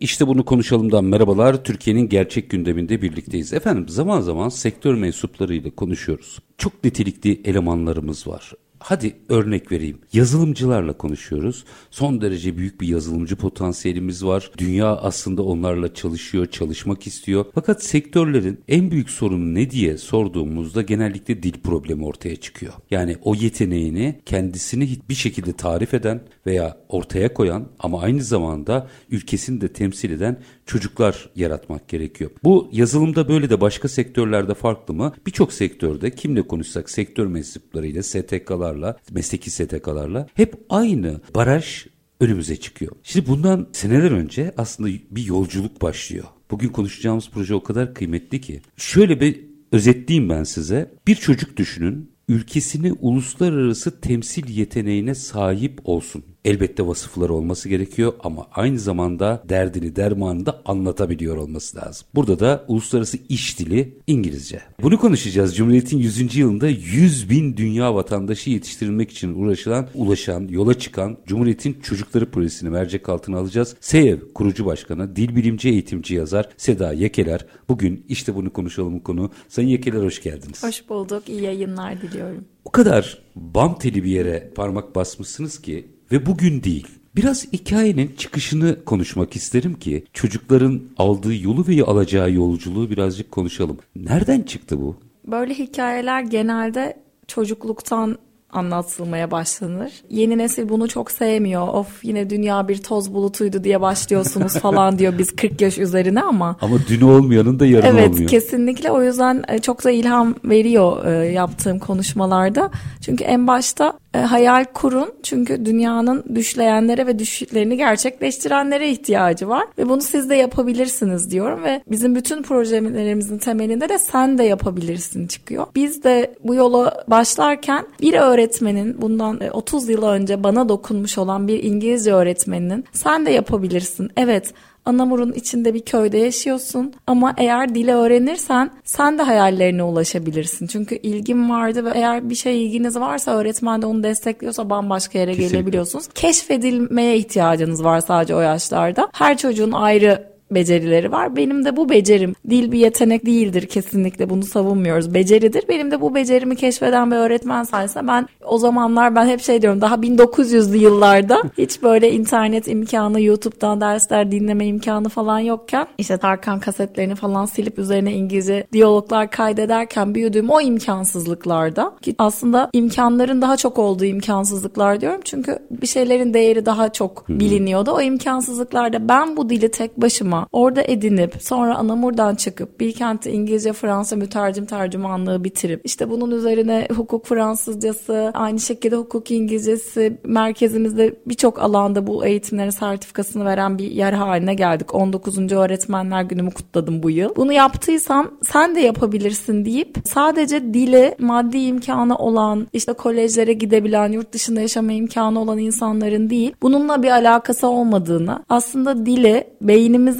İşte bunu konuşalımdan merhabalar. Türkiye'nin gerçek gündeminde birlikteyiz. Efendim zaman zaman sektör mensuplarıyla konuşuyoruz. Çok nitelikli elemanlarımız var. Hadi örnek vereyim. Yazılımcılarla konuşuyoruz. Son derece büyük bir yazılımcı potansiyelimiz var. Dünya aslında onlarla çalışıyor, çalışmak istiyor. Fakat sektörlerin en büyük sorunu ne diye sorduğumuzda genellikle dil problemi ortaya çıkıyor. Yani o yeteneğini kendisini bir şekilde tarif eden veya ortaya koyan ama aynı zamanda ülkesini de temsil eden çocuklar yaratmak gerekiyor. Bu yazılımda böyle de başka sektörlerde farklı mı? Birçok sektörde kimle konuşsak sektör mensuplarıyla, STK'larla, mesleki STK'larla hep aynı baraj önümüze çıkıyor. Şimdi bundan seneler önce aslında bir yolculuk başlıyor. Bugün konuşacağımız proje o kadar kıymetli ki. Şöyle bir özetleyeyim ben size. Bir çocuk düşünün ülkesini uluslararası temsil yeteneğine sahip olsun. Elbette vasıfları olması gerekiyor ama aynı zamanda derdini dermanını da anlatabiliyor olması lazım. Burada da uluslararası iş dili İngilizce. Bunu konuşacağız. Cumhuriyet'in 100. yılında 100 bin dünya vatandaşı yetiştirilmek için uğraşılan, ulaşan, yola çıkan Cumhuriyet'in Çocukları Projesini mercek altına alacağız. SEV kurucu başkanı, dil bilimci eğitimci yazar Seda Yekeler. Bugün işte bunu konuşalım konu. Sayın Yekeler hoş geldiniz. Hoş bulduk. İyi yayınlar diliyorum. O kadar bam teli bir yere parmak basmışsınız ki ve bugün değil. Biraz hikayenin çıkışını konuşmak isterim ki çocukların aldığı yolu ve alacağı yolculuğu birazcık konuşalım. Nereden çıktı bu? Böyle hikayeler genelde çocukluktan anlatılmaya başlanır. Yeni nesil bunu çok sevmiyor. Of yine dünya bir toz bulutuydu diye başlıyorsunuz falan diyor biz 40 yaş üzerine ama. Ama dün olmayanın da yarın evet, olmuyor. Evet kesinlikle o yüzden e, çok da ilham veriyor e, yaptığım konuşmalarda. Çünkü en başta e, hayal kurun çünkü dünyanın düşleyenlere ve düşlerini gerçekleştirenlere ihtiyacı var ve bunu siz de yapabilirsiniz diyorum ve bizim bütün projelerimizin temelinde de sen de yapabilirsin çıkıyor. Biz de bu yola başlarken bir öğretmenin bundan 30 yıl önce bana dokunmuş olan bir İngilizce öğretmeninin sen de yapabilirsin. Evet Anamur'un içinde bir köyde yaşıyorsun ama eğer dili öğrenirsen sen de hayallerine ulaşabilirsin. Çünkü ilgin vardı ve eğer bir şey ilginiz varsa öğretmen de onu destekliyorsa bambaşka yere Kesinlikle. gelebiliyorsunuz. Keşfedilmeye ihtiyacınız var sadece o yaşlarda. Her çocuğun ayrı becerileri var. Benim de bu becerim dil bir yetenek değildir kesinlikle bunu savunmuyoruz. Beceridir. Benim de bu becerimi keşfeden bir öğretmen sayesinde ben o zamanlar ben hep şey diyorum daha 1900'lü yıllarda hiç böyle internet imkanı YouTube'dan dersler dinleme imkanı falan yokken işte Tarkan kasetlerini falan silip üzerine İngilizce diyaloglar kaydederken büyüdüğüm o imkansızlıklarda ki aslında imkanların daha çok olduğu imkansızlıklar diyorum çünkü bir şeylerin değeri daha çok biliniyordu. O imkansızlıklarda ben bu dili tek başıma ama orada edinip sonra Anamur'dan çıkıp Bilkent'te İngilizce Fransa mütercim tercümanlığı bitirip işte bunun üzerine hukuk Fransızcası aynı şekilde hukuk İngilizcesi merkezimizde birçok alanda bu eğitimlerin sertifikasını veren bir yer haline geldik. 19. Öğretmenler Günümü kutladım bu yıl. Bunu yaptıysam sen de yapabilirsin deyip sadece dili maddi imkanı olan işte kolejlere gidebilen yurt dışında yaşama imkanı olan insanların değil bununla bir alakası olmadığını aslında dili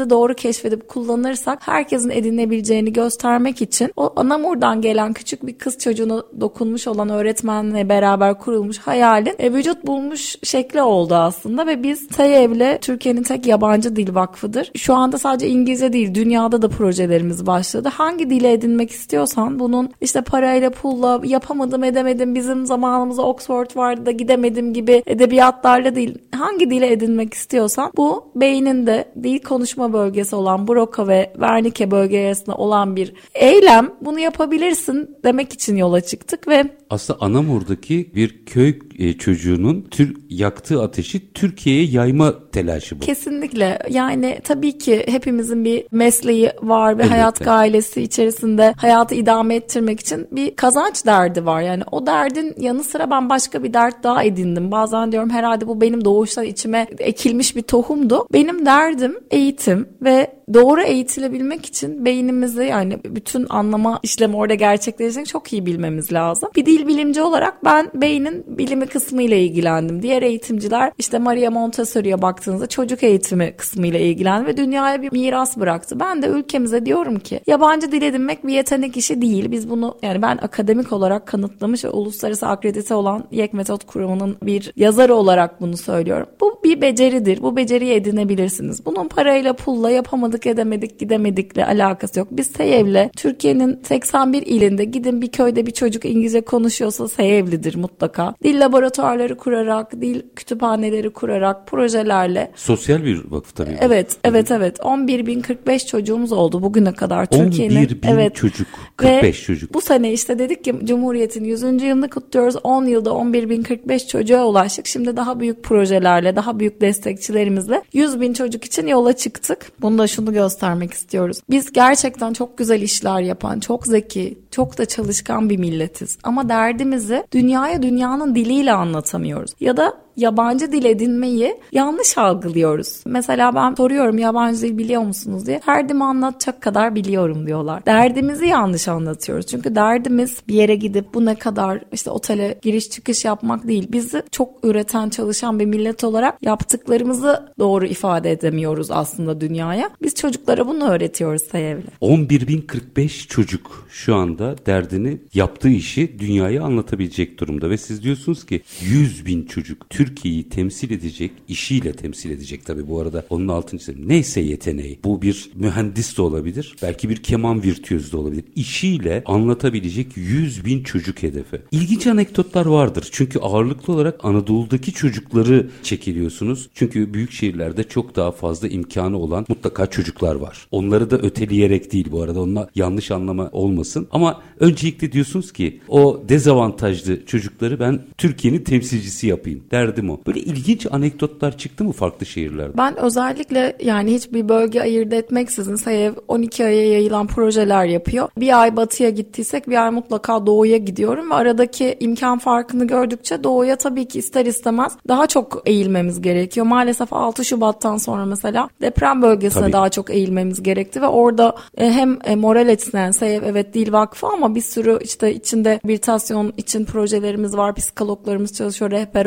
beynimizi doğru keşfedip kullanırsak herkesin edinebileceğini göstermek için o Anamur'dan gelen küçük bir kız çocuğuna dokunmuş olan öğretmenle beraber kurulmuş hayalin e, vücut bulmuş şekli oldu aslında ve biz TEYEV'le Türkiye'nin tek yabancı dil vakfıdır. Şu anda sadece İngilizce değil dünyada da projelerimiz başladı. Hangi dili edinmek istiyorsan bunun işte parayla pulla yapamadım edemedim bizim zamanımızda Oxford vardı da gidemedim gibi edebiyatlarla değil hangi dili edinmek istiyorsan bu beyninde dil konuşma bölgesi olan Broca ve Wernicke bölge arasında olan bir eylem. Bunu yapabilirsin demek için yola çıktık ve aslında Anamur'daki bir köy e, çocuğunun tür, yaktığı ateşi Türkiye'ye yayma telaşı bu. Kesinlikle. Yani tabii ki hepimizin bir mesleği var ve Elbette. hayat gailesi içerisinde hayatı idame ettirmek için bir kazanç derdi var. Yani o derdin yanı sıra ben başka bir dert daha edindim. Bazen diyorum herhalde bu benim doğuştan içime ekilmiş bir tohumdu. Benim derdim eğitim, ve doğru eğitilebilmek için beynimizi yani bütün anlama işlemi orada gerçekleşecek çok iyi bilmemiz lazım. Bir dil bilimci olarak ben beynin bilimi kısmı ile ilgilendim. Diğer eğitimciler işte Maria Montessori'ye baktığınızda çocuk eğitimi kısmı ile ilgilendi ve dünyaya bir miras bıraktı. Ben de ülkemize diyorum ki yabancı dil edinmek bir yetenek işi değil. Biz bunu yani ben akademik olarak kanıtlamış ve uluslararası akredite olan YEK Metot Kurumu'nun bir yazarı olarak bunu söylüyorum. Bu bir beceridir. Bu beceriyi edinebilirsiniz. Bunun parayla pulla yapamadık edemedik gidemedikle alakası yok. Biz Seyev'le Türkiye'nin 81 ilinde gidin bir köyde bir çocuk İngilizce konuşuyorsa Seyevlidir mutlaka. Dil laboratuvarları kurarak, dil kütüphaneleri kurarak, projelerle. Sosyal bir vakıf tabii. Evet, evet, evet. 11.045 çocuğumuz oldu bugüne kadar Türkiye'nin. 11 bin evet. çocuk, 45 Ve çocuk. Bu sene işte dedik ki Cumhuriyet'in 100. yılını kutluyoruz. 10 yılda 11.045 çocuğa ulaştık. Şimdi daha büyük projelerle, daha büyük destekçilerimizle 100 bin çocuk için yola çıktık. Bunu da şunu göstermek istiyoruz. Biz gerçekten çok güzel işler yapan, çok zeki, çok da çalışkan bir milletiz. Ama derdimizi dünyaya dünyanın diliyle anlatamıyoruz. Ya da yabancı dil edinmeyi yanlış algılıyoruz. Mesela ben soruyorum yabancı dil biliyor musunuz diye. Derdimi anlatacak kadar biliyorum diyorlar. Derdimizi yanlış anlatıyoruz. Çünkü derdimiz bir yere gidip bu ne kadar işte otele giriş çıkış yapmak değil. Bizi çok üreten çalışan bir millet olarak yaptıklarımızı doğru ifade edemiyoruz aslında dünyaya. Biz çocuklara bunu öğretiyoruz Sayev'le. 11.045 çocuk şu anda derdini yaptığı işi dünyaya anlatabilecek durumda ve siz diyorsunuz ki 100 bin çocuk Türkiye'yi temsil edecek işiyle temsil edecek tabi bu arada onun altını çizelim. Neyse yeteneği bu bir mühendis de olabilir belki bir keman virtüözü de olabilir işiyle anlatabilecek 100 bin çocuk hedefi. İlginç anekdotlar vardır çünkü ağırlıklı olarak Anadolu'daki çocukları çekiliyorsunuz çünkü büyük şehirlerde çok daha fazla imkanı olan mutlaka çocuklar var. Onları da öteleyerek değil bu arada onunla yanlış anlama olmasın ama öncelikle diyorsunuz ki o dezavantajlı çocukları ben Türkiye'nin temsilcisi yapayım derdim o. Böyle ilginç anekdotlar çıktı mı farklı şehirlerde? Ben özellikle yani hiçbir bölge ayırt etmeksizin Sayev 12 aya yayılan projeler yapıyor. Bir ay batıya gittiysek bir ay mutlaka doğuya gidiyorum ve aradaki imkan farkını gördükçe doğuya tabii ki ister istemez daha çok eğilmemiz gerekiyor. Maalesef 6 Şubat'tan sonra mesela deprem bölgesine Tabii. daha çok eğilmemiz gerekti ve orada e, hem e, moral açısından Sayev evet dil vakfı ama bir sürü işte içinde rehabilitasyon için projelerimiz var. Psikologlarımız çalışıyor, rehber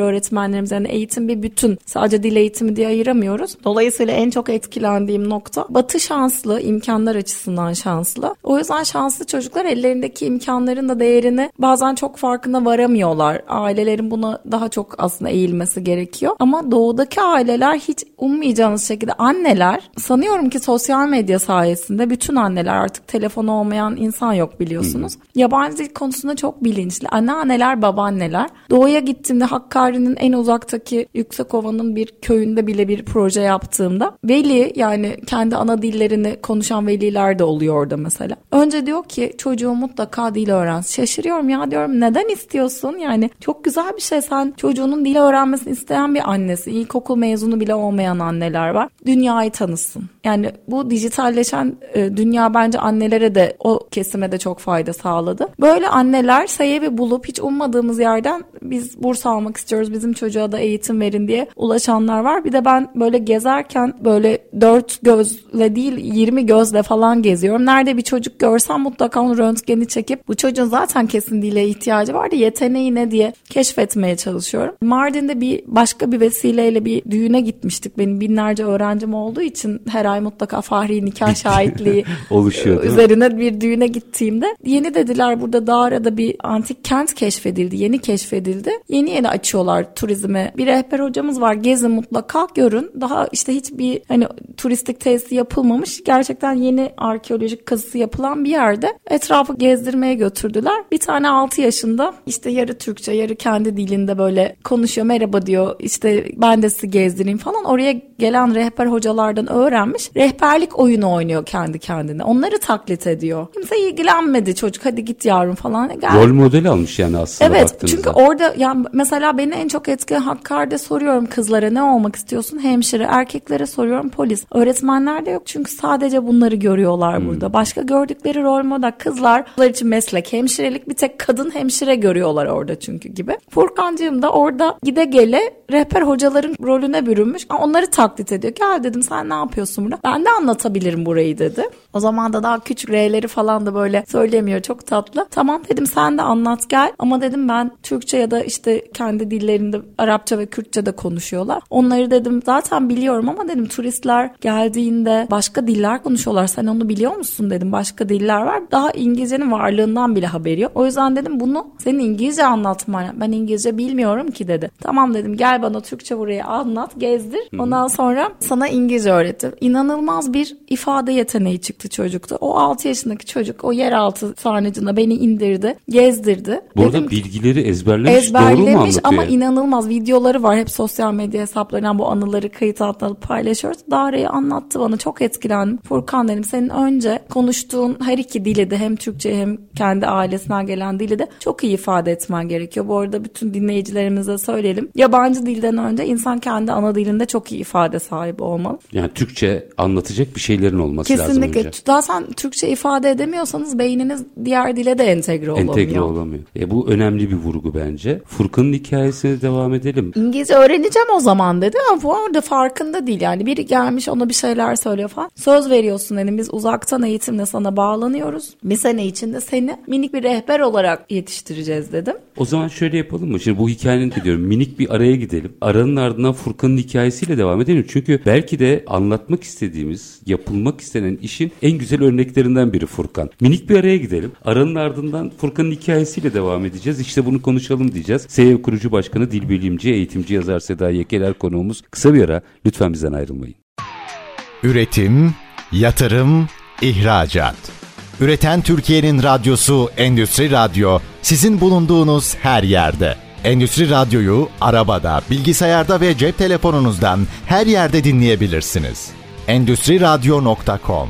öğretmenlerimiz yani eğitim bir bütün. Sadece dil eğitimi diye ayıramıyoruz. Dolayısıyla en çok etkilendiğim nokta Batı şanslı, imkanlar açısından şanslı. O yüzden şanslı çocuklar ellerindeki imkanların da değerini bazen çok farkına varamıyorlar. Ailelerin buna daha çok aslında eğilmesi gerekiyor. Ama doğudaki aileler hiç ummayacağınız şekilde anneler sanıyorum ki sosyal medya sayesinde bütün anneler artık telefonu olmayan insan yok biliyorsunuz. Yabancı dil konusunda çok bilinçli. Anneanneler, babaanneler. Doğuya gittiğimde Hakkari'nin en uzaktaki Yüksekova'nın bir köyünde bile bir proje yaptığımda veli yani kendi ana dillerini konuşan veliler de oluyor orada mesela. Önce diyor ki çocuğu mutlaka dil öğrensin. Şaşırıyorum ya diyorum neden istiyorsun? Yani çok güzel bir şey sen çocuğunun dil öğrenmesini isteyen bir annesi. İlkokul mezunu bile olmayan anneler var. Dünyayı tanısın. Yani bu dijitalleşen e, dünya bence annelere de o kesime de çok fayda sağladı. Böyle anneler sayevi bulup hiç ummadığımız yerden biz burs almak istiyoruz bizim çocuğa da eğitim verin diye ulaşanlar var. Bir de ben böyle gezerken böyle dört gözle değil 20 gözle falan geziyorum. Nerede bir çocuk görsem mutlaka onu röntgeni çekip bu çocuğun zaten kesin dile ihtiyacı vardı yeteneği ne diye keşfetmeye çalışıyorum. Mardin'de bir başka bir vesileyle bir düğüne gitmiştik. Benim binlerce öğrencim olduğu için her ay mutlaka fahri nikah şahitliği Oluşuyor, üzerine bir düğüne gittiğimde yeni dediler burada Dağra'da bir antik kent keşfedildi. Yeni keşfedildi. Yeni yeni açıyorlar turizme. Bir rehber hocamız var. Gezin mutlaka görün. Daha işte hiçbir hani turistik tesisi yapılmamış. Gerçekten yeni arkeolojik kazısı yapılan bir yerde etrafı gezdirmeye götürdüler. Bir tane 6 yaşında işte yarı Türkçe yarı kendi dilinde böyle konuşuyor. Merhaba diyor. İşte ben de sizi gezdireyim falan. Oraya gelen rehber hocalardan öğrenmiş. Rehberlik oyunu oynuyor kendi kendine. Onları taklit ediyor. Kimse ilgilenmedi çocuk. Hadi git yavrum falan. Gel. Rol model almış yani aslında Evet baktığınızda. çünkü orada yani mesela beni en çok etkileyen eskiden Hakkari'de soruyorum kızlara ne olmak istiyorsun? Hemşire. Erkeklere soruyorum polis. Öğretmenler de yok çünkü sadece bunları görüyorlar burada. Başka gördükleri rol model kızlar kızlar için meslek hemşirelik bir tek kadın hemşire görüyorlar orada çünkü gibi. Furkancığım da orada gide gele rehber hocaların rolüne bürünmüş. Onları taklit ediyor. Gel dedim sen ne yapıyorsun burada? Ben de anlatabilirim burayı dedi. O zaman da daha küçük R'leri falan da böyle söylemiyor. Çok tatlı. Tamam dedim sen de anlat gel. Ama dedim ben Türkçe ya da işte kendi dillerinde Arapça ve Kürtçe de konuşuyorlar. Onları dedim zaten biliyorum ama dedim turistler geldiğinde başka diller konuşuyorlar. Sen onu biliyor musun dedim. Başka diller var. Daha İngilizcenin varlığından bile haberi yok. O yüzden dedim bunu senin İngilizce anlatman. Ben İngilizce bilmiyorum ki dedi. Tamam dedim gel bana Türkçe burayı anlat, gezdir. Ondan sonra sana İngilizce öğretim. İnanılmaz bir ifade yeteneği çıktı çocukta. O 6 yaşındaki çocuk o yeraltı sarnıcına beni indirdi, gezdirdi. Bu arada Dedim bilgileri ezberlemiş, doğru mu ezberlemiş anlatıyor? ama inanılmaz videoları var. Hep sosyal medya hesaplarından bu anıları kayıt altına alıp paylaşıyoruz. Dare'yi anlattı bana çok etkilendim. Furkan dedim senin önce konuştuğun her iki dili de hem Türkçe hem kendi ailesinden gelen dili de çok iyi ifade etmen gerekiyor. Bu arada bütün dinleyicilerimize söyleyelim. Yabancı dilden önce insan kendi ana dilinde çok iyi ifade sahibi olmalı. Yani Türkçe anlatacak bir şeylerin olması lazım Kesinlikle. Önce. Zaten Türkçe ifade edemiyorsanız beyniniz diğer dile de entegre olamıyor. Entegre olamıyor. E, bu önemli bir vurgu bence. Furkan'ın hikayesine devam edelim. İngilizce öğreneceğim o zaman dedi ama bu arada farkında değil yani biri gelmiş ona bir şeyler söylüyor falan. Söz veriyorsun dedim biz uzaktan eğitimle sana bağlanıyoruz. Bir sene içinde seni minik bir rehber olarak yetiştireceğiz dedim. O zaman şöyle yapalım mı? Şimdi bu hikayenin gidiyorum. Minik bir araya gidelim. Aranın ardından Furkan'ın hikayesiyle devam edelim. Çünkü belki de anlatmak istediğimiz, yapılmak istenen işin en güzel örneklerinden biri Furkan. Minik bir araya gidelim. Aranın ardından Furkan'ın hikayesiyle devam edeceğiz. İşte bunu konuşalım diyeceğiz. SEV kurucu başkanı, dil bilimci, eğitimci, yazar Seda Yekeler konuğumuz. Kısa bir ara. Lütfen bizden ayrılmayın. Üretim, yatırım, ihracat. Üreten Türkiye'nin radyosu Endüstri Radyo sizin bulunduğunuz her yerde. Endüstri Radyo'yu arabada, bilgisayarda ve cep telefonunuzdan her yerde dinleyebilirsiniz. Endüstri Radyo.com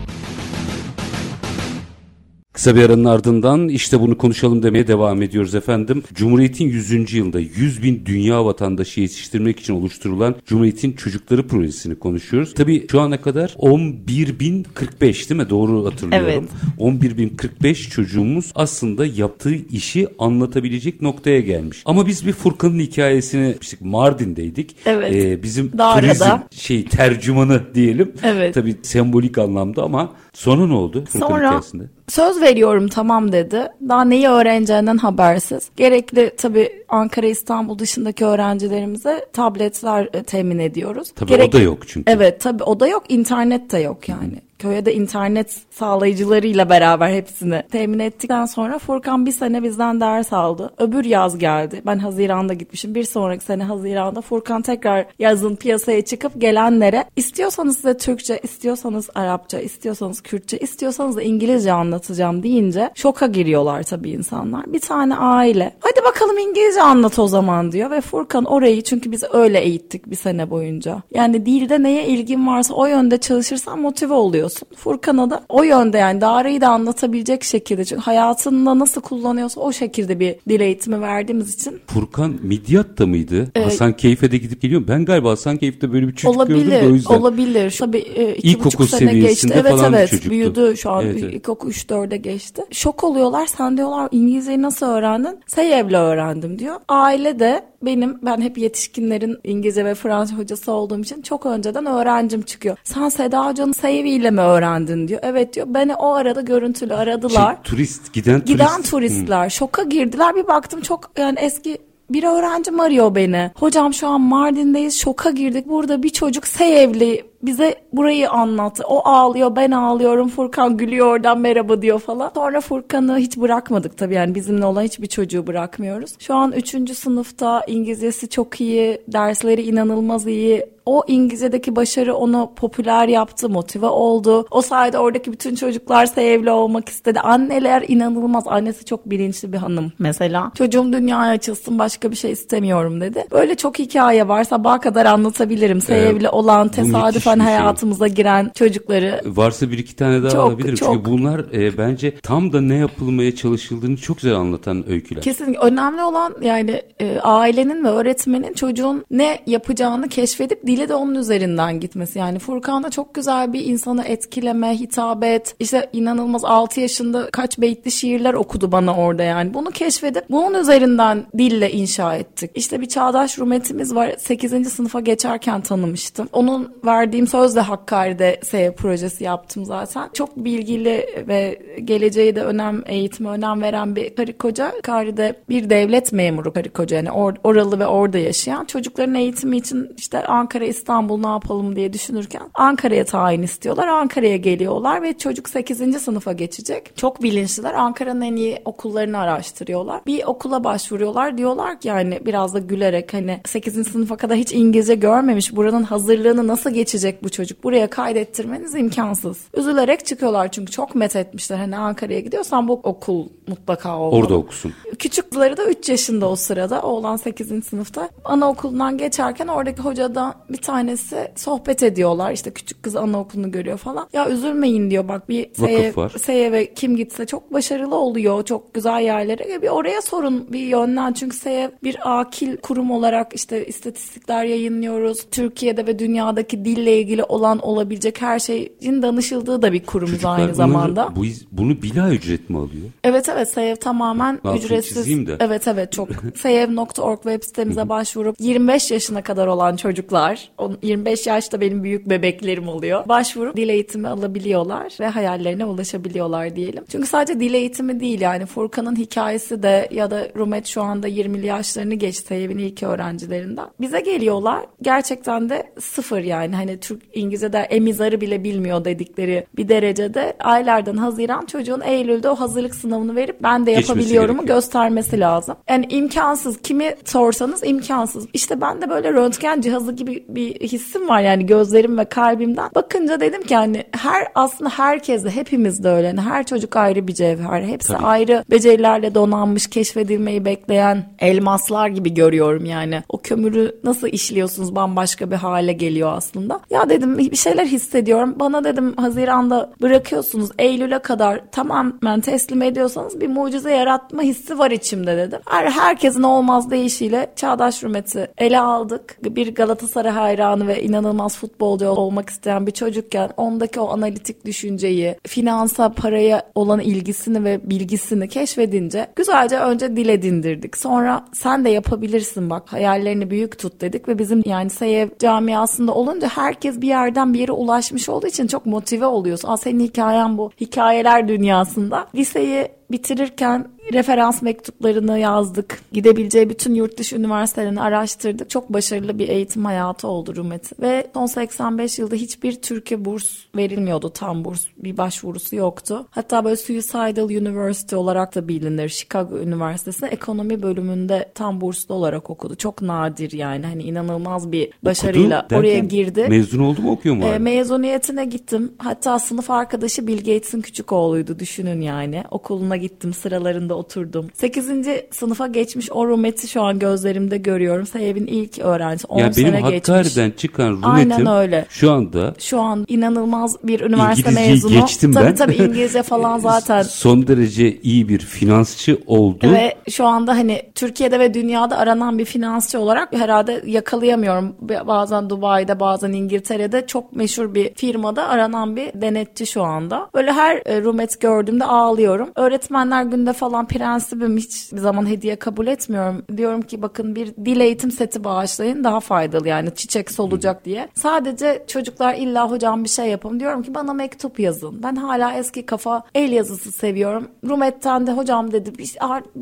Kısa bir aranın ardından işte bunu konuşalım demeye devam ediyoruz efendim. Cumhuriyet'in 100. yılında 100 bin dünya vatandaşı yetiştirmek için oluşturulan Cumhuriyet'in Çocukları Projesi'ni konuşuyoruz. Tabii şu ana kadar 11.045 değil mi? Doğru hatırlıyorum. 11.045 çocuğumuz aslında yaptığı işi anlatabilecek noktaya gelmiş. Ama biz bir Furkan'ın hikayesini işte Mardin'deydik. Evet. Ee, bizim Dağrı'da. turizm şey tercümanı diyelim. Evet. Tabii sembolik anlamda ama sonra ne oldu Sonra hikayesinde? söz veriyorum tamam dedi. Daha neyi öğreneceğinden habersiz. Gerekli tabii Ankara İstanbul dışındaki öğrencilerimize tabletler e, temin ediyoruz. Tabii o da yok çünkü. Evet tabii o da yok internet de yok yani. Köye de internet sağlayıcılarıyla beraber hepsini temin ettikten sonra Furkan bir sene bizden ders aldı. Öbür yaz geldi. Ben Haziran'da gitmişim. Bir sonraki sene Haziran'da Furkan tekrar yazın piyasaya çıkıp gelenlere istiyorsanız size Türkçe, istiyorsanız Arapça, istiyorsanız Kürtçe, istiyorsanız da İngilizce anlatacağım deyince şoka giriyorlar tabii insanlar. Bir tane aile hadi bakalım İngilizce anlat o zaman diyor ve Furkan orayı çünkü biz öyle eğittik bir sene boyunca. Yani dilde neye ilgin varsa o yönde çalışırsan motive oluyorsun. Furkan'a da o yönde yani Dara'yı da anlatabilecek şekilde çünkü hayatında nasıl kullanıyorsa o şekilde bir dil eğitimi verdiğimiz için Furkan Midyat'ta mıydı? Hasan Keyif'e de gidip geliyor. Ben galiba Hasan Keyif'te böyle bir çocuk gördüm de o olabilir yüzden. olabilir. Tabii e, iki İlkokul buçuk sene geçti. Evet falan evet çocuktu. büyüdü şu an Evet, evet. ilkokul 3-4'e geçti. Şok oluyorlar sen diyorlar İngilizceyi nasıl öğrendin? Seyev'le öğrendim diyor. Aile de benim ben hep yetişkinlerin İngilizce ve Fransız hocası olduğum için çok önceden öğrencim çıkıyor. Sen Seda Hoca'nın Seyev ile mi öğrendin diyor. Evet diyor. Beni o arada görüntülü aradılar. Şey, turist, giden, Giden turist. turistler şoka girdiler. Bir baktım çok yani eski bir öğrencim arıyor beni. Hocam şu an Mardin'deyiz şoka girdik. Burada bir çocuk Seyevli bize burayı anlattı. O ağlıyor ben ağlıyorum. Furkan gülüyor oradan merhaba diyor falan. Sonra Furkan'ı hiç bırakmadık tabii yani bizimle olan hiçbir çocuğu bırakmıyoruz. Şu an 3. sınıfta İngilizcesi çok iyi. Dersleri inanılmaz iyi. O İngilizce'deki başarı onu popüler yaptı, motive oldu. O sayede oradaki bütün çocuklar sevgili olmak istedi. Anneler inanılmaz. Annesi çok bilinçli bir hanım mesela. Çocuğum dünyaya açılsın başka bir şey istemiyorum dedi. Böyle çok hikaye var. Sabaha kadar anlatabilirim. Sevgili olan, Bu müthiş tesadüfen lütfen bir şey. hayatımıza giren çocukları Varsa bir iki tane daha Çok, alabilirim. çok. Çünkü bunlar e, bence tam da ne yapılmaya çalışıldığını çok güzel anlatan öyküler. Kesinlikle önemli olan yani e, ailenin ve öğretmenin çocuğun ne yapacağını keşfedip dili de onun üzerinden gitmesi. Yani Furkan da çok güzel bir insanı etkileme, hitabet, işte inanılmaz 6 yaşında kaç beyitli şiirler okudu bana orada yani. Bunu keşfedip bunun üzerinden dille inşa ettik. İşte bir çağdaş rumetimiz var. 8. sınıfa geçerken tanımıştım. Onun verdiğim sözle Hakkari'de SEY projesi yaptım zaten. Çok bilgili ve geleceği de önem, eğitime önem veren bir karı koca. Hakkari'de bir devlet memuru karı koca yani or- oralı ve orada yaşayan. Çocukların eğitimi için işte Ankara, İstanbul ne yapalım diye düşünürken Ankara'ya tayin istiyorlar. Ankara'ya geliyorlar ve çocuk 8. sınıfa geçecek. Çok bilinçliler. Ankara'nın en iyi okullarını araştırıyorlar. Bir okula başvuruyorlar. Diyorlar ki yani biraz da gülerek hani 8. sınıfa kadar hiç İngilizce görmemiş. Buranın hazırlığını nasıl geçecek bu çocuk? Buraya kaydettirmeniz imkansız. Üzülerek çıkıyorlar çünkü çok met etmişler. Hani Ankara'ya gidiyorsan bu okul mutlaka olmalı. Orada okusun. Küçük kızları da 3 yaşında o sırada. Oğlan 8. sınıfta. Anaokulundan geçerken oradaki hocadan bir tanesi sohbet ediyorlar. İşte küçük kız anaokulunu görüyor falan. Ya üzülmeyin diyor bak bir seye, seye kim gitse çok başarılı oluyor. Çok güzel yerlere. Ya bir oraya sorun bir yönden. Çünkü seye bir akil kurum olarak işte istatistikler yayınlıyoruz. Türkiye'de ve dünyadaki dille ilgili olan olabilecek her şeyin danışıldığı da bir kurumuz Çocuklar aynı zamanda. Bu, bunu bila ücret mi alıyor? Evet evet Seyev tamamen Altını ücretsiz. de. Evet evet çok. Seyev.org web sitemize başvurup 25 yaşına kadar olan çocuklar, on- 25 yaşta benim büyük bebeklerim oluyor. Başvurup dil eğitimi alabiliyorlar ve hayallerine ulaşabiliyorlar diyelim. Çünkü sadece dil eğitimi değil yani Furkan'ın hikayesi de ya da Rumet şu anda 20'li yaşlarını geçti Seyev'in ilk öğrencilerinden. Bize geliyorlar gerçekten de sıfır yani hani Türk İngilizce'de emizarı bile bilmiyor dedikleri bir derecede aylardan Haziran çocuğun Eylül'de o hazırlık sınavını verip ben de yapabiliyorumu göstermesi lazım. Yani imkansız. Kimi sorsanız imkansız. İşte ben de böyle röntgen cihazı gibi bir hissim var yani gözlerim ve kalbimden. Bakınca dedim ki hani her aslında herkes de hepimiz de öyle. Yani her çocuk ayrı bir cevher. Hepsi Tabii. ayrı becerilerle donanmış, keşfedilmeyi bekleyen elmaslar gibi görüyorum yani. O kömürü nasıl işliyorsunuz bambaşka bir hale geliyor aslında. Ya dedim bir şeyler hissediyorum. Bana dedim Haziran'da bırakıyorsunuz Eylül'e kadar tamamen teslim ediyorsanız bir mucize yaratma hissi var içimde dedim. Her, herkesin olmaz deyişiyle Çağdaş Rumet'i ele aldık. Bir Galatasaray hayranı ve inanılmaz futbolcu olmak isteyen bir çocukken ondaki o analitik düşünceyi, finansa, paraya olan ilgisini ve bilgisini keşfedince güzelce önce dile dindirdik. Sonra sen de yapabilirsin bak hayallerini büyük tut dedik ve bizim yani Seyev camiasında olunca herkes bir yerden bir yere ulaşmış olduğu için çok motive oluyorsun. Aa senin hikayen bu. Hikayeler dünyasında. Liseyi bitirirken referans mektuplarını yazdık. Gidebileceği bütün yurt dışı üniversitelerini araştırdık. Çok başarılı bir eğitim hayatı oldu Rumet'in. Ve son 85 yılda hiçbir Türkiye burs verilmiyordu tam burs. Bir başvurusu yoktu. Hatta böyle Suicidal University olarak da bilinir. Chicago Üniversitesi ekonomi bölümünde tam burslu olarak okudu. Çok nadir yani hani inanılmaz bir başarıyla Okudu oraya girdi. Mezun oldu mu okuyor mu? E, mezuniyetine gittim. Hatta sınıf arkadaşı Bill Gates'in küçük oğluydu düşünün yani. Okuluna gittim sıralarında oturdum. 8. sınıfa geçmiş o Rumet'i şu an gözlerimde görüyorum. Sayev'in ilk öğrencisi 10 yani benim sene geçmiş. Hakkari'den çıkan Aynen rumetim öyle. şu anda Şu an inanılmaz bir üniversite İngilizceyi mezunu. geçtim tabii ben. tabii İngilizce falan zaten. son derece iyi bir finansçı oldu. Ve şu anda hani Türkiye'de ve dünyada aranan bir finansçı olarak herhalde yakalayamıyorum. Bazen Dubai'de bazen İngiltere'de çok meşhur bir firmada aranan bir denetçi şu anda. Böyle her e, rumet gördüğümde ağlıyorum. Öğretmenler günde falan prensibim hiç zaman hediye kabul etmiyorum. Diyorum ki bakın bir dil eğitim seti bağışlayın daha faydalı yani çiçek solacak diye. Sadece çocuklar illa hocam bir şey yapın. Diyorum ki bana mektup yazın. Ben hala eski kafa el yazısı seviyorum. Rumet'ten de hocam dedi bir,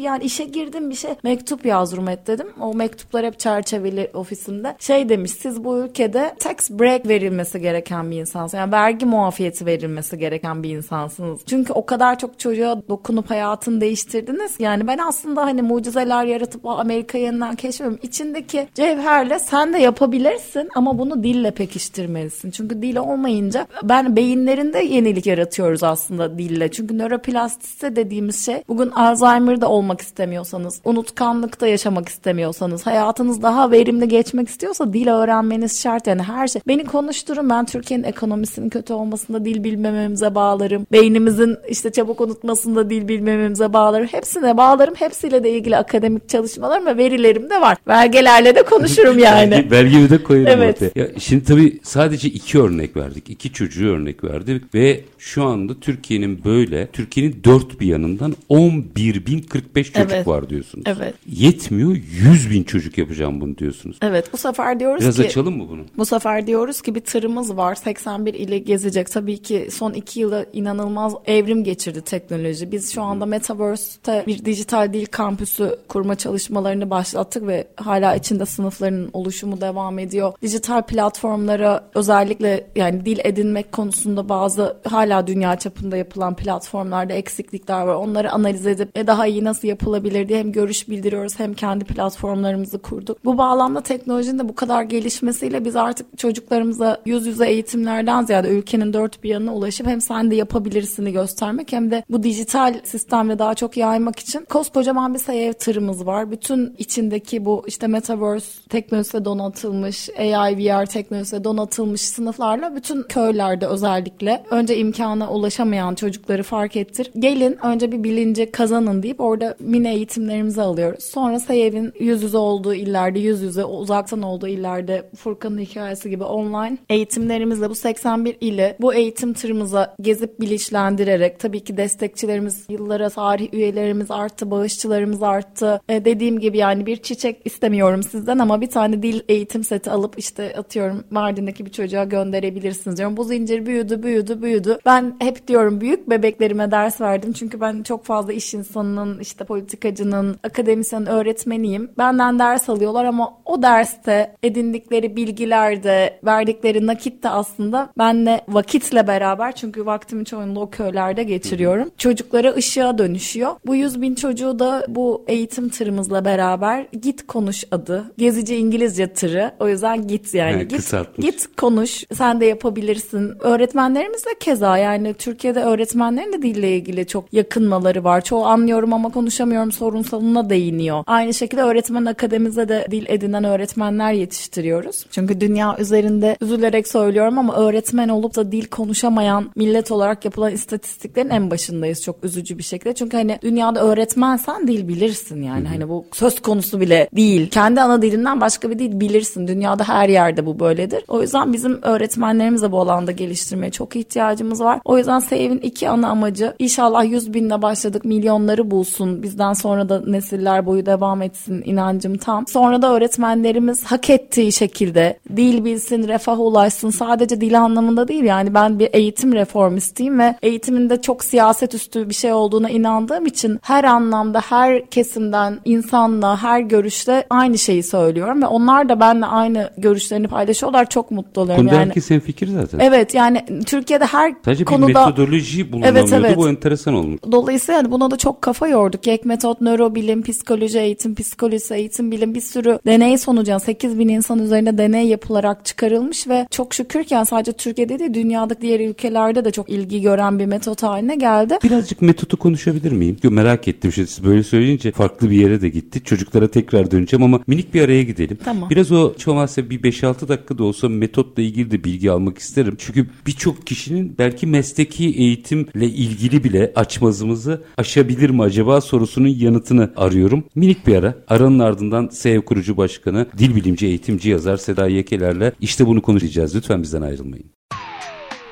yani işe girdim bir şey mektup yaz Rumet dedim. O mektuplar hep çerçeveli ofisimde. Şey demiş siz bu ülkede tax break verilmesi gereken bir insansınız. Yani vergi muafiyeti verilmesi gereken bir insansınız. Çünkü o kadar çok çocuğa dokunup hayatını değiştirdiniz. Yani ben aslında hani mucizeler yaratıp o Amerika yeniden keşfediyorum. İçindeki cevherle sen de yapabilirsin ama bunu dille pekiştirmelisin. Çünkü dil olmayınca ben beyinlerinde yenilik yaratıyoruz aslında dille. Çünkü nöroplastisite dediğimiz şey bugün Alzheimer'da olmak istemiyorsanız, unutkanlıkta yaşamak istemiyorsanız, hayatınız daha verimli geçmek istiyorsa dil öğrenmeniz şart. Yani her şey. Beni konuşturun ben Türkiye'nin ekonomisinin kötü olmasında dil bilmememize bağlarım. Beynimizin işte çabuk unutmasında dil bilmememize bağlarım. Hepsine bağlarım. Hepsiyle de ilgili akademik çalışmalarım ve verilerim de var. Belgelerle de konuşurum yani. Belge, belgemi de koyarım Evet. ortaya. Ya şimdi tabii sadece iki örnek verdik. iki çocuğu örnek verdik ve şu anda Türkiye'nin böyle, Türkiye'nin dört bir yanından 11.045 çocuk Evet. var diyorsunuz. Evet. Yetmiyor 100 bin çocuk yapacağım bunu diyorsunuz. Evet bu sefer diyoruz Biraz ki açalım mı bunu? Bu sefer diyoruz ki bir tırımız var 81 ili gezecek. Tabii ki son iki yılda inanılmaz evrim geçirdi teknoloji. Biz şu anda Metaverse'te bir dijital dil kampüsü kurma çalışmalarını başlattık ve hala içinde sınıfların oluşumu devam ediyor. Dijital platformlara özellikle yani dil edinmek konusunda bazı hala dünya çapında yapılan platformlarda eksiklikler var. Onları analiz edip e, daha iyi nasıl yapılabilir diye hem görüş bildiriyoruz hem kendi platformlarımızı kurduk. Bu bağlamda teknolojinin de bu kadar gelişmesiyle biz artık çocuklarımıza yüz yüze eğitimlerden ziyade ülkenin dört bir yanına ulaşıp hem sen de yapabilirsini göstermek hem de bu dijital sistemle daha çok yaymak için koskocaman bir sayı ev tırımız var. Bütün içindeki bu işte Metaverse teknolojisiyle donatılmış, AI VR teknolojisiyle donatılmış sınıflarla bütün köylerde özellikle önce imkana ulaşamayan çocukları fark ettir. Gelin önce bir bilinci kazanın deyip orada mini eğitimlerimizi alıyoruz. Sonra SEYEV'in yüz yüze olduğu illerde, yüz yüze uzaktan olduğu illerde Furkan'ın hikayesi gibi online eğitimlerimizle bu 81 ili bu eğitim tırımıza gezip bilinçlendirerek tabii ki destekçilerimiz yıllara tarih üyelerimiz arttı, bağışçılarımız arttı. E, dediğim gibi yani bir çiçek istemiyorum sizden ama bir tane dil eğitim seti alıp işte atıyorum Mardin'deki bir çocuğa gönderebilirsiniz diyorum. Bu zincir büyüdü, büyüdü, büyüdü. Ben hep diyorum büyük bebeklerime ders verdim. Çünkü ben çok fazla iş insanının, işte politikacının, akademisyenin, öğretmeniyim. Benden ders alıyorlar ama o derste edindikleri bilgiler de, verdikleri nakit de aslında benle vakitle beraber çünkü vaktimi çoğunluğu o köylerde geçiriyorum. Çocuklara ışığa dönüşüyor. Bu 100 bin çocuğu da bu eğitim tırımızla beraber Git Konuş adı. Gezici İngilizce tırı. O yüzden git yani. He, git, kısaltmış. git konuş. Sen de yapabilirsin. Öğretmenlerimiz de keza yani Türkiye'de öğretmenlerin de dille ilgili çok yakınmaları var. Çoğu anlıyorum ama konuşamıyorum sorunsalına değiniyor. Aynı şekilde öğretmen akademide de dil edinen öğretmenler yetiştiriyoruz. Çünkü dünya üzerinde üzülerek söylüyorum ama öğretmen olup da dil konuşamayan millet olarak yapılan istatistiklerin en başındayız çok üzücü bir şekilde. Çünkü hani dünyada öğretmensen dil bilirsin yani. Hani bu söz konusu bile değil. Kendi ana dilinden başka bir dil bilirsin. Dünyada her yerde bu böyledir. O yüzden bizim öğretmenlerimiz de bu alanda geliştirmeye çok ihtiyacımız var. O yüzden SEYEV'in iki ana amacı inşallah 100 binle başladık milyonları bulsun. Bizden sonra da nesiller boyu devam etsin inancım tam. Sonra da öğretmenlerimiz hak ettiği şekilde dil bilsin, refah ulaşsın. Sadece dil anlamında değil yani ben bir eğitim reformistiyim ve eğitimin de çok siyaset üstü bir şey olduğuna inandığım için her anlamda her kesimden insanla her görüşle aynı şeyi söylüyorum ve onlar da benimle aynı görüşlerini paylaşıyorlar. Çok mutlu oluyorum Konuda yani. herkes hemfikir zaten. Evet yani Türkiye'de her Sadece bir konuda metodoloji bulunamıyordu. Evet, evet. Bu enteresan olmuş. Dolayısıyla hani buna da çok kafa yorduk. Ek metot, nörobilim, psikoloji eğitim, psikolojisi eğitim bilim bir sürü deney sonucu yani 8 bin insan üzerinde deney yapılarak çıkarılmış ve çok şükür ki yani sadece Türkiye'de değil dünyadaki diğer ülkelerde de çok ilgi gören bir metot haline geldi. Birazcık metodu konuşabilir miyim? Yo, merak ettim. Şimdi siz böyle söyleyince farklı bir yere de gitti. Çocuklara tekrar döneceğim ama minik bir araya gidelim. Tamam. Biraz o hiç olmazsa bir 5-6 dakika da olsa metotla ilgili de bilgi almak isterim. Çünkü birçok kişinin belki mesleki eğitimle ilgili bile açmazımızı aşabilir mi acaba sorusunun yanıtını arıyorum. Minik bir ara. Aranın ardından SEV kurucu başkanı, dil bilimci, eğitimci yazar Seda Yekeler'le işte bunu konuşacağız. Lütfen bizden ayrılmayın.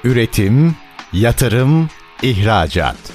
Üretim, yatırım, ihracat.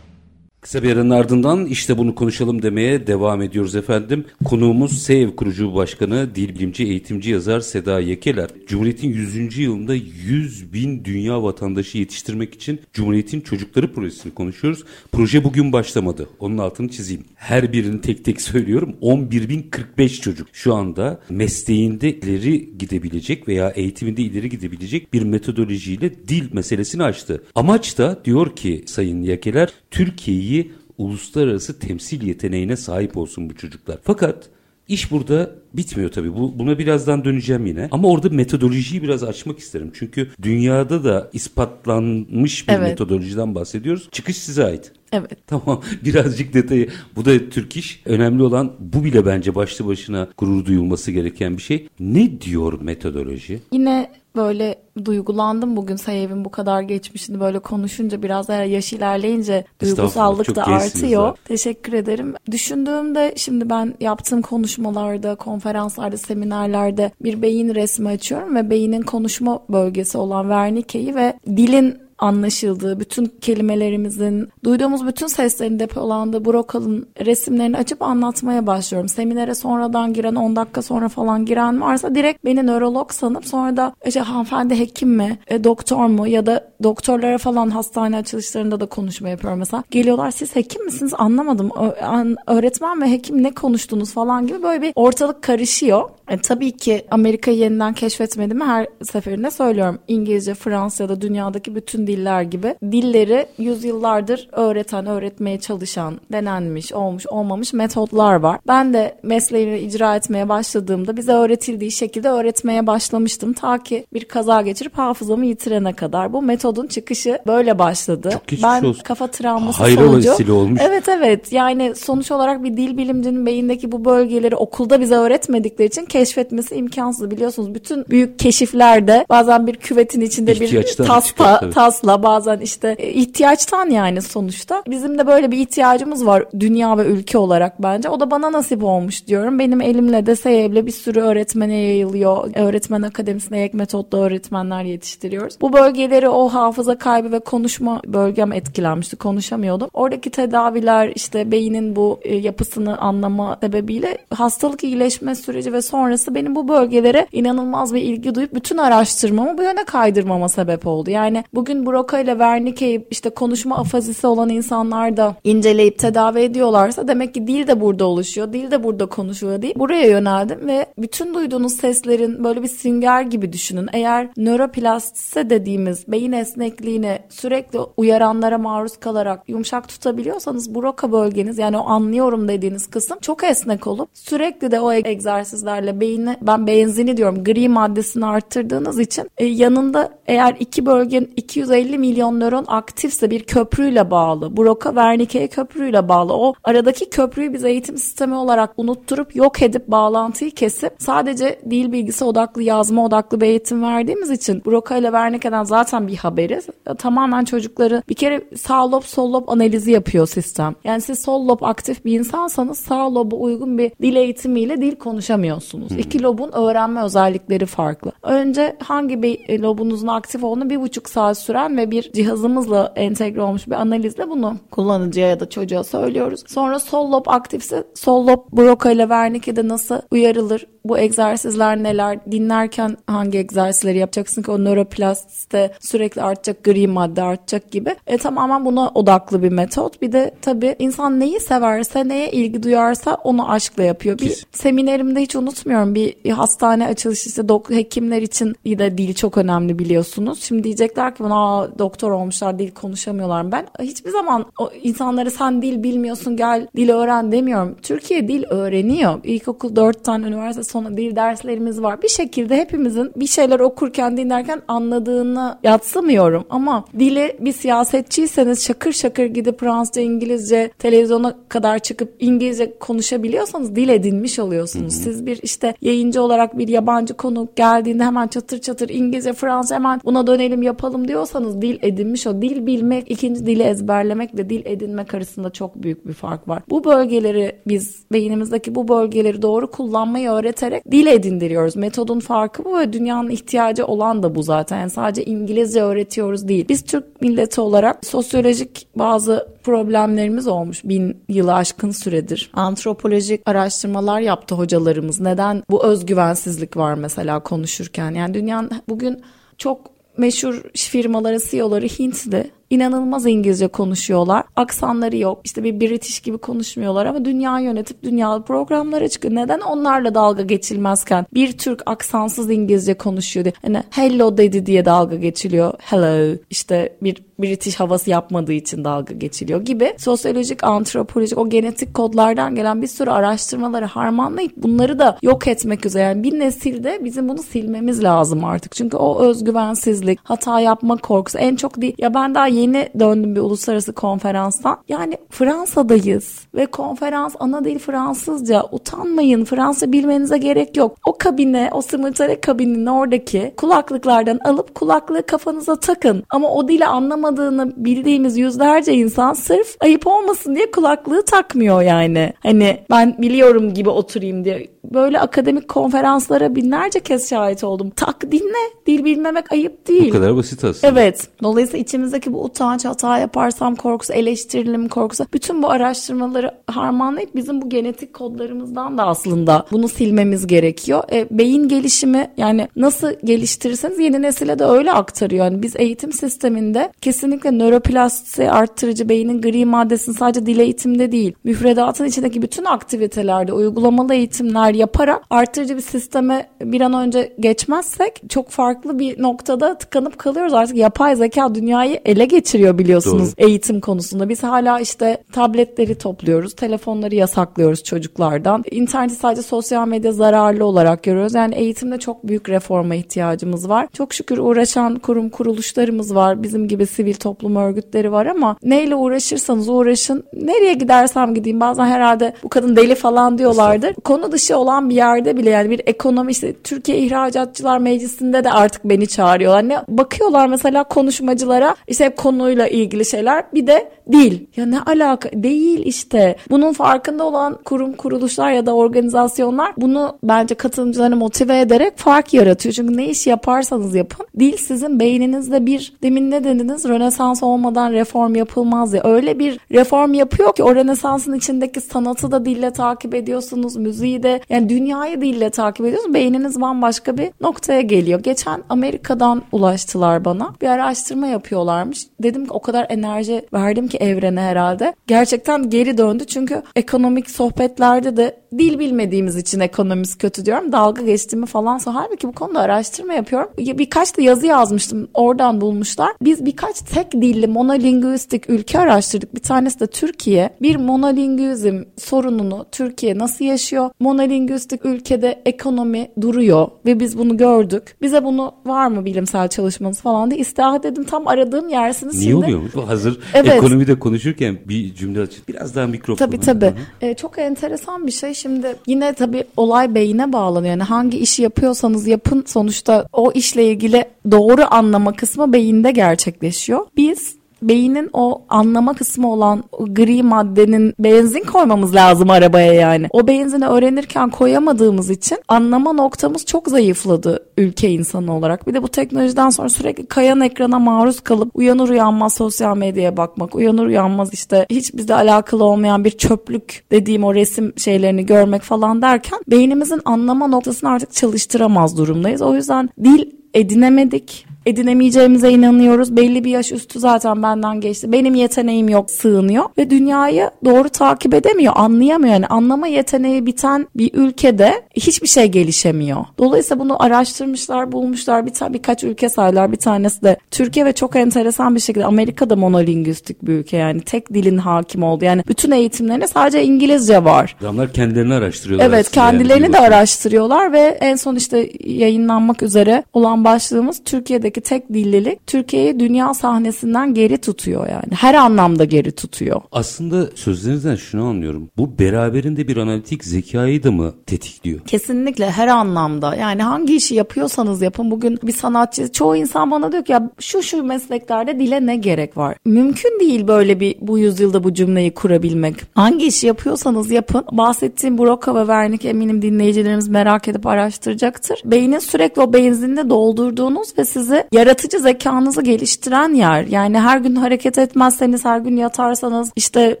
Kısa bir aranın ardından işte bunu konuşalım demeye devam ediyoruz efendim. Konuğumuz SEV kurucu başkanı, dil bilimci, eğitimci yazar Seda Yekeler. Cumhuriyet'in 100. yılında 100 bin dünya vatandaşı yetiştirmek için Cumhuriyet'in Çocukları Projesi'ni konuşuyoruz. Proje bugün başlamadı. Onun altını çizeyim. Her birini tek tek söylüyorum. 11.045 çocuk şu anda mesleğinde ileri gidebilecek veya eğitiminde ileri gidebilecek bir metodolojiyle dil meselesini açtı. Amaç da diyor ki Sayın Yekeler Türkiye'yi uluslararası temsil yeteneğine sahip olsun bu çocuklar. Fakat iş burada bitmiyor tabii. Bu, buna birazdan döneceğim yine. Ama orada metodolojiyi biraz açmak isterim. Çünkü dünyada da ispatlanmış bir Evet. metodolojiden bahsediyoruz. Çıkış size ait. Evet. Tamam birazcık detayı. Bu da Türk iş. Önemli olan bu bile bence başlı başına gurur duyulması gereken bir şey. Ne diyor metodoloji? Yine böyle duygulandım bugün Sayev'in bu kadar geçmişini böyle konuşunca biraz daha yaş ilerleyince duygusallık da artıyor. daha. Teşekkür ederim. Düşündüğümde şimdi ben yaptığım konuşmalarda, konferanslarda, seminerlerde bir beyin resmi açıyorum ve beynin konuşma bölgesi olan Wernicke'yi ve dilin anlaşıldığı, bütün kelimelerimizin, duyduğumuz bütün seslerin depolandığı Broca'nın resimlerini açıp anlatmaya başlıyorum. Seminere sonradan giren, 10 dakika sonra falan giren varsa direkt beni nörolog sanıp sonra da işte hanımefendi hekim mi, e, doktor mu ya da doktorlara falan hastane açılışlarında da konuşma yapıyorum mesela. Geliyorlar siz hekim misiniz anlamadım. Ö- an- öğretmen ve hekim ne konuştunuz falan gibi böyle bir ortalık karışıyor. E, tabii ki Amerika'yı yeniden keşfetmediğimi her seferinde söylüyorum. İngilizce, Fransa'da dünyadaki bütün diller gibi dilleri yüzyıllardır öğreten, öğretmeye çalışan, denenmiş, olmuş, olmamış metotlar var. Ben de mesleğimi icra etmeye başladığımda bize öğretildiği şekilde öğretmeye başlamıştım. Ta ki bir kaza geçirip hafızamı yitirene kadar. Bu metodun çıkışı böyle başladı. Çok ben olsun. kafa travması Hayra sonucu. vesile olmuş. Evet evet yani sonuç olarak bir dil bilimcinin beyindeki bu bölgeleri okulda bize öğretmedikleri için keşfetmesi imkansız biliyorsunuz. Bütün büyük keşiflerde bazen bir küvetin içinde bir İhtiyaçtan tasla, çıkıyor, tabii. Tasla bazen işte e, ihtiyaçtan yani sonuçta. Bizim de böyle bir ihtiyacımız var dünya ve ülke olarak bence. O da bana nasip olmuş diyorum. Benim elimle de SEYEB'le bir sürü öğretmene yayılıyor. Öğretmen akademisine ek metotlu öğretmenler yetiştiriyoruz. Bu bölgeleri o hafıza kaybı ve konuşma bölgem etkilenmişti. Konuşamıyordum. Oradaki tedaviler işte beynin bu e, yapısını anlama sebebiyle hastalık iyileşme süreci ve sonrası benim bu bölgelere inanılmaz bir ilgi duyup bütün araştırmamı bu yöne kaydırmama sebep oldu. Yani bugün Broca ile Wernicke'yi işte konuşma afazisi olan insanlar da inceleyip tedavi ediyorlarsa demek ki dil de burada oluşuyor. Dil de burada konuşuyor diye buraya yöneldim ve bütün duyduğunuz seslerin böyle bir sünger gibi düşünün. Eğer nöroplastise dediğimiz beyin esnekliğine sürekli uyaranlara maruz kalarak yumuşak tutabiliyorsanız Broca bölgeniz yani o anlıyorum dediğiniz kısım çok esnek olup sürekli de o egzersizlerle beyni ben benzini diyorum gri maddesini arttırdığınız için e, yanında eğer iki bölgenin 250 milyon nöron aktifse bir köprüyle bağlı. Broca Wernicke köprüyle bağlı. O aradaki köprüyü biz eğitim sistemi olarak unutturup yok edip bağlantıyı kesip sadece dil bilgisi odaklı yazma odaklı bir eğitim verdiğimiz için Broca ile Wernicke'den zaten bir haberiz. E, Tamamen çocukları bir kere sağ lob sol lob analizi yapıyor sistem. Yani siz sol lob aktif bir insansanız sağ lobu uygun bir dil eğitimiyle dil konuşamıyorsunuz. İki lobun öğrenme özellikleri farklı. Önce hangi bir e, lobunuzun aktif olduğunu bir buçuk saat süren ve bir cihazımızla entegre olmuş bir analizle bunu kullanıcıya ya da çocuğa söylüyoruz. Sonra sol lob aktifse sol lob Broca ile Wernicke'de nasıl uyarılır? Bu egzersizler neler? Dinlerken hangi egzersizleri yapacaksın ki o nöroplastisite sürekli artacak, gri madde artacak gibi. E, tamamen buna odaklı bir metot. Bir de tabii insan neyi severse, neye ilgi duyarsa onu aşkla yapıyor. Bir Kesin. seminerimde hiç unutmuyorum bir hastane açılışı işte hekimler için de dil çok önemli biliyorsunuz. Şimdi diyecekler ki bana "Aa, doktor olmuşlar dil konuşamıyorlar. Ben hiçbir zaman o insanlara sen dil bilmiyorsun gel dil öğren demiyorum. Türkiye dil öğreniyor. İlkokul 4 tane üniversite sonu dil derslerimiz var. Bir şekilde hepimizin bir şeyler okurken dinlerken anladığını yatsımıyorum. Ama dili bir siyasetçiyseniz şakır şakır gidip Fransızca, İngilizce, televizyona kadar çıkıp İngilizce konuşabiliyorsanız dil edinmiş oluyorsunuz. Siz bir işte yayıncı olarak bir yabancı konuk geldiğinde hemen çatır çatır İngilizce, Fransızca hemen buna dönelim yapalım diyorsanız biliyorsanız dil edinmiş o dil bilmek ikinci dili ezberlemekle dil edinmek arasında çok büyük bir fark var. Bu bölgeleri biz beynimizdeki bu bölgeleri doğru kullanmayı öğreterek dil edindiriyoruz. Metodun farkı bu ve dünyanın ihtiyacı olan da bu zaten. Yani sadece İngilizce öğretiyoruz değil. Biz Türk milleti olarak sosyolojik bazı problemlerimiz olmuş bin yılı aşkın süredir. Antropolojik araştırmalar yaptı hocalarımız. Neden bu özgüvensizlik var mesela konuşurken? Yani dünyanın bugün çok meşhur firmaları CEO'ları Hintli inanılmaz İngilizce konuşuyorlar. Aksanları yok. İşte bir British gibi konuşmuyorlar ama dünya yönetip dünyalı programlara çıkıyor. Neden onlarla dalga geçilmezken bir Türk aksansız İngilizce konuşuyor diye. Hani hello dedi diye dalga geçiliyor. Hello. İşte bir British havası yapmadığı için dalga geçiliyor gibi sosyolojik, antropolojik o genetik kodlardan gelen bir sürü araştırmaları harmanlayıp bunları da yok etmek üzere. Yani bir nesilde bizim bunu silmemiz lazım artık. Çünkü o özgüvensizlik, hata yapma korkusu en çok değil. Ya ben daha yeni döndüm bir uluslararası konferanstan. Yani Fransa'dayız ve konferans ana dil Fransızca. Utanmayın Fransa bilmenize gerek yok. O kabine, o simultane kabinin oradaki kulaklıklardan alıp kulaklığı kafanıza takın. Ama o dili anlamadığını bildiğimiz yüzlerce insan sırf ayıp olmasın diye kulaklığı takmıyor yani. Hani ben biliyorum gibi oturayım diye. Böyle akademik konferanslara binlerce kez şahit oldum. Tak dinle. Dil bilmemek ayıp değil. Bu kadar basit aslında. Evet. Dolayısıyla içimizdeki bu utanç, hata yaparsam korkusu, eleştirilim korkusu. Bütün bu araştırmaları harmanlayıp bizim bu genetik kodlarımızdan da aslında bunu silmemiz gerekiyor. E, beyin gelişimi yani nasıl geliştirirseniz yeni nesile de öyle aktarıyor. Yani biz eğitim sisteminde kesinlikle nöroplastisi arttırıcı beynin gri maddesini sadece dil eğitimde değil, müfredatın içindeki bütün aktivitelerde uygulamalı eğitimler yaparak arttırıcı bir sisteme bir an önce geçmezsek çok farklı bir noktada tıkanıp kalıyoruz. Artık yapay zeka dünyayı ele geçiriyor biliyorsunuz Doğru. eğitim konusunda. Biz hala işte tabletleri topluyoruz, telefonları yasaklıyoruz çocuklardan. İnterneti sadece sosyal medya zararlı olarak görüyoruz. Yani eğitimde çok büyük reforma ihtiyacımız var. Çok şükür uğraşan kurum kuruluşlarımız var. Bizim gibi sivil toplum örgütleri var ama neyle uğraşırsanız uğraşın. Nereye gidersem gideyim bazen herhalde bu kadın deli falan diyorlardır. Konu dışı olan bir yerde bile yani bir ekonomi işte Türkiye İhracatçılar Meclisi'nde de artık beni çağırıyorlar. Ne bakıyorlar mesela konuşmacılara işte hep konuyla ilgili şeyler bir de dil. Ya ne alaka? Değil işte. Bunun farkında olan kurum, kuruluşlar ya da organizasyonlar bunu bence katılımcılarını motive ederek fark yaratıyor. Çünkü ne iş yaparsanız yapın. Dil sizin beyninizde bir demin ne dediniz? Rönesans olmadan reform yapılmaz ya. Öyle bir reform yapıyor ki o Rönesans'ın içindeki sanatı da dille takip ediyorsunuz. Müziği de yani dünyayı dille takip ediyorsunuz. Beyniniz bambaşka bir noktaya geliyor. Geçen Amerika'dan ulaştılar bana. Bir araştırma yapıyorlarmış. Dedim ki o kadar enerji verdim ki evrene herhalde. Gerçekten geri döndü çünkü ekonomik sohbetlerde de dil bilmediğimiz için ekonomimiz kötü diyorum. Dalga geçtiğimi falan. Halbuki bu konuda araştırma yapıyorum. Birkaç da yazı yazmıştım. Oradan bulmuşlar. Biz birkaç tek dilli monolinguistik ülke araştırdık. Bir tanesi de Türkiye. Bir monolingüizm sorununu Türkiye nasıl yaşıyor? Monolinguistik ülkede ekonomi duruyor ve biz bunu gördük. Bize bunu var mı bilimsel çalışmanız falan diye istihat dedim. Tam aradığım yersiniz. Niye şimdi. oluyormuş? Hazır evet. ekonomide konuşurken bir cümle açın. Biraz daha mikrofon. Tabii tabii. Ee, çok enteresan bir şey. Şimdi yine tabii olay beyine bağlanıyor. Yani hangi işi yapıyorsanız yapın sonuçta o işle ilgili doğru anlama kısmı beyinde gerçekleşiyor. Biz beynin o anlama kısmı olan gri maddenin benzin koymamız lazım arabaya yani. O benzini öğrenirken koyamadığımız için anlama noktamız çok zayıfladı ülke insanı olarak. Bir de bu teknolojiden sonra sürekli kayan ekrana maruz kalıp uyanır uyanmaz sosyal medyaya bakmak, uyanır uyanmaz işte hiç bizle alakalı olmayan bir çöplük dediğim o resim şeylerini görmek falan derken beynimizin anlama noktasını artık çalıştıramaz durumdayız. O yüzden dil edinemedik edinemeyeceğimize inanıyoruz. Belli bir yaş üstü zaten benden geçti. Benim yeteneğim yok sığınıyor ve dünyayı doğru takip edemiyor, anlayamıyor. Yani anlama yeteneği biten bir ülkede hiçbir şey gelişemiyor. Dolayısıyla bunu araştırmışlar, bulmuşlar. Bir birkaç ülke saylar. Bir tanesi de Türkiye ve çok enteresan bir şekilde Amerika'da monolingüistik bir ülke yani tek dilin hakim oldu. Yani bütün eğitimlerinde sadece İngilizce var. Adamlar kendilerini araştırıyorlar. Evet, kendilerini yani. de araştırıyorlar ve en son işte yayınlanmak üzere olan başlığımız Türkiye'de Türkiye'deki tek dillilik Türkiye'yi dünya sahnesinden geri tutuyor yani. Her anlamda geri tutuyor. Aslında sözlerinizden şunu anlıyorum. Bu beraberinde bir analitik zekayı da mı tetikliyor? Kesinlikle her anlamda. Yani hangi işi yapıyorsanız yapın. Bugün bir sanatçı çoğu insan bana diyor ki ya şu şu mesleklerde dile ne gerek var? Mümkün değil böyle bir bu yüzyılda bu cümleyi kurabilmek. Hangi işi yapıyorsanız yapın. Bahsettiğim Broca ve Wernick eminim dinleyicilerimiz merak edip araştıracaktır. Beynin sürekli o benzinle doldurduğunuz ve sizi yaratıcı zekanızı geliştiren yer. Yani her gün hareket etmezseniz, her gün yatarsanız işte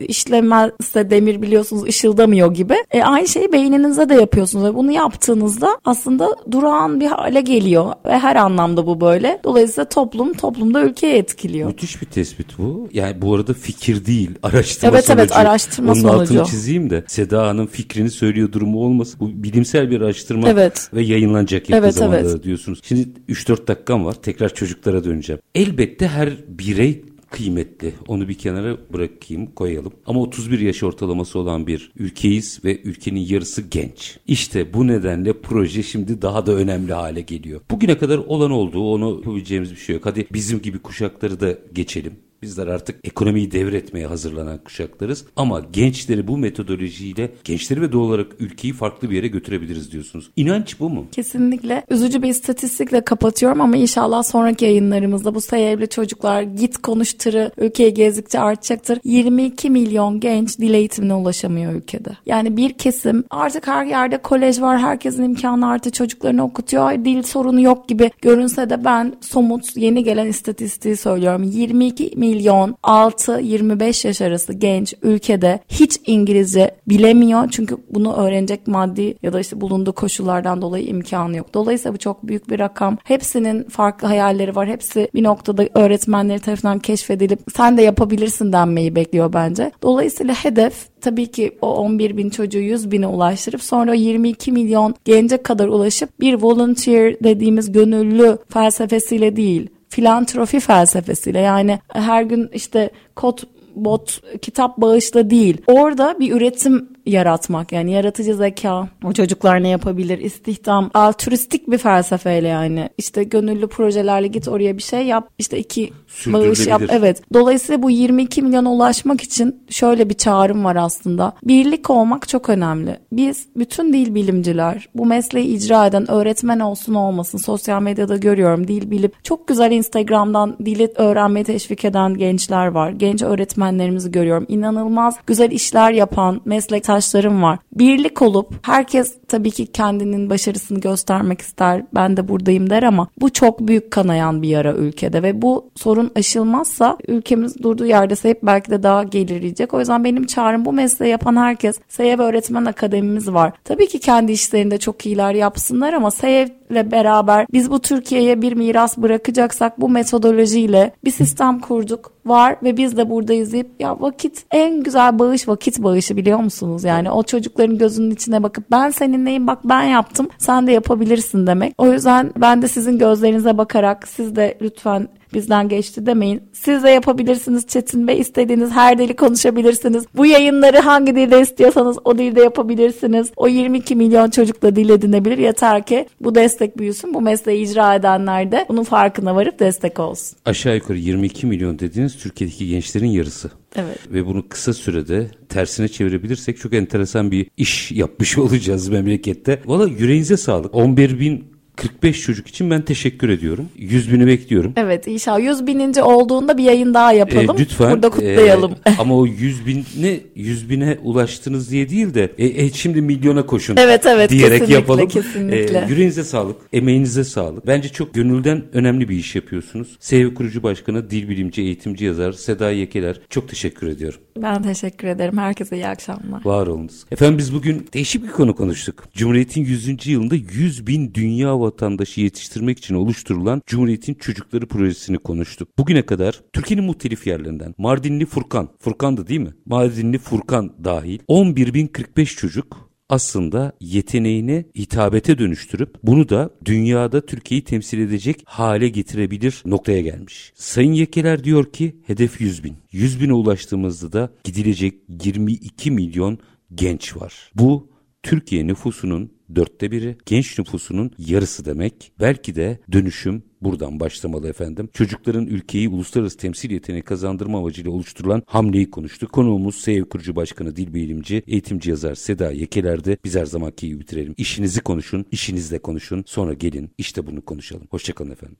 işlemezse demir biliyorsunuz ışıldamıyor gibi. E, aynı şeyi beyninize de yapıyorsunuz ve bunu yaptığınızda aslında durağan bir hale geliyor ve her anlamda bu böyle. Dolayısıyla toplum toplumda ülkeyi etkiliyor. Müthiş bir tespit bu. Yani bu arada fikir değil, araştırma evet, sonucu. Evet araştırma Onun sonucu. altını çizeyim de Seda Hanım fikrini söylüyor durumu olmasın. Bu bilimsel bir araştırma evet. ve yayınlanacak yakın evet, zamanda evet. diyorsunuz. Şimdi 3-4 dakikam var. Tekrar çocuklara döneceğim. Elbette her birey kıymetli. Onu bir kenara bırakayım, koyalım. Ama 31 yaş ortalaması olan bir ülkeyiz ve ülkenin yarısı genç. İşte bu nedenle proje şimdi daha da önemli hale geliyor. Bugüne kadar olan olduğu, onu yapabileceğimiz bir şey yok. Hadi bizim gibi kuşakları da geçelim. Bizler artık ekonomiyi devretmeye hazırlanan kuşaklarız. Ama gençleri bu metodolojiyle, gençleri ve doğal olarak ülkeyi farklı bir yere götürebiliriz diyorsunuz. İnanç bu mu? Kesinlikle. Üzücü bir istatistikle kapatıyorum ama inşallah sonraki yayınlarımızda bu sayılı çocuklar git konuştırı ülkeyi gezdikçe artacaktır. 22 milyon genç dil eğitimine ulaşamıyor ülkede. Yani bir kesim artık her yerde kolej var. Herkesin imkanı artı çocuklarını okutuyor. Dil sorunu yok gibi görünse de ben somut yeni gelen istatistiği söylüyorum. 22 milyon 6-25 yaş arası genç ülkede hiç İngilizce bilemiyor. Çünkü bunu öğrenecek maddi ya da işte bulunduğu koşullardan dolayı imkanı yok. Dolayısıyla bu çok büyük bir rakam. Hepsinin farklı hayalleri var. Hepsi bir noktada öğretmenleri tarafından keşfedilip sen de yapabilirsin denmeyi bekliyor bence. Dolayısıyla hedef tabii ki o 11 bin çocuğu 100 bine ulaştırıp sonra 22 milyon gence kadar ulaşıp bir volunteer dediğimiz gönüllü felsefesiyle değil filantrofi felsefesiyle. Yani her gün işte kod bot kitap bağışla değil. Orada bir üretim yaratmak yani yaratıcı zeka. O çocuklar ne yapabilir? İstihdam. Altruistik bir felsefeyle yani. İşte gönüllü projelerle git oraya bir şey yap. İşte iki bağış yap. Evet. Dolayısıyla bu 22 milyona ulaşmak için şöyle bir çağrım var aslında. Birlik olmak çok önemli. Biz bütün dil bilimciler bu mesleği icra eden öğretmen olsun olmasın sosyal medyada görüyorum dil bilip çok güzel Instagram'dan dili öğrenmeyi teşvik eden gençler var. Genç öğretmenlerimizi görüyorum. İnanılmaz güzel işler yapan meslektaşlarım var. Birlik olup herkes tabii ki kendinin başarısını göstermek ister. Ben de buradayım der ama bu çok büyük kanayan bir yara ülkede ve bu sorun aşılmazsa ülkemiz durduğu yerde sayıp belki de daha gelirleyecek. O yüzden benim çağrım bu mesleği yapan herkes SEYEV Öğretmen Akademimiz var. Tabii ki kendi işlerinde çok iyiler yapsınlar ama SEYEV ile beraber biz bu Türkiye'ye bir miras bırakacaksak bu metodolojiyle bir sistem kurduk var ve biz de buradayız deyip ya vakit en güzel bağış vakit bağışı biliyor musunuz? Yani o çocukların gözünün içine bakıp ben seninleyim bak ben yaptım sen de yapabilirsin demek. O yüzden ben de sizin gözlerinize bakarak siz de lütfen bizden geçti demeyin. Siz de yapabilirsiniz Çetin Bey. İstediğiniz her dili konuşabilirsiniz. Bu yayınları hangi dilde istiyorsanız o dilde yapabilirsiniz. O 22 milyon çocukla dil edinebilir. Yeter ki bu destek büyüsün. Bu mesleği icra edenler de bunun farkına varıp destek olsun. Aşağı yukarı 22 milyon dediğiniz Türkiye'deki gençlerin yarısı. Evet. Ve bunu kısa sürede tersine çevirebilirsek çok enteresan bir iş yapmış olacağız memlekette. Valla yüreğinize sağlık. 11 bin 45 çocuk için ben teşekkür ediyorum. 100 bini bekliyorum. Evet inşallah 100 bininci olduğunda bir yayın daha yapalım. E, lütfen. Burada kutlayalım. E, ama o 100 bine 100 bine ulaştınız diye değil de e, e, şimdi milyona koşun evet, evet, diyerek kesinlikle, yapalım. Kesinlikle. E, yüreğinize sağlık, emeğinize sağlık. Bence çok gönülden önemli bir iş yapıyorsunuz. SEV kurucu başkanı, dil bilimci, eğitimci yazar Seda Yekeler çok teşekkür ediyorum. Ben teşekkür ederim. Herkese iyi akşamlar. Var olunuz. Efendim biz bugün değişik bir konu konuştuk. Cumhuriyet'in 100. yılında 100 bin dünya vatandaşı yetiştirmek için oluşturulan Cumhuriyet'in Çocukları projesini konuştuk. Bugüne kadar Türkiye'nin muhtelif yerlerinden Mardinli Furkan, Furkan'dı değil mi? Mardinli Furkan dahil 11.045 çocuk aslında yeteneğini hitabete dönüştürüp bunu da dünyada Türkiye'yi temsil edecek hale getirebilir noktaya gelmiş. Sayın Yekeler diyor ki hedef 100 bin. 100 bine ulaştığımızda da gidilecek 22 milyon genç var. Bu Türkiye nüfusunun dörtte biri, genç nüfusunun yarısı demek. Belki de dönüşüm buradan başlamalı efendim. Çocukların ülkeyi uluslararası temsil yeteneği kazandırma amacıyla oluşturulan hamleyi konuştuk. Konuğumuz SEV kurucu başkanı, dil bilimci, eğitimci yazar Seda Yekeler'de. Biz her zamanki gibi bitirelim. İşinizi konuşun, işinizle konuşun. Sonra gelin işte bunu konuşalım. Hoşçakalın efendim.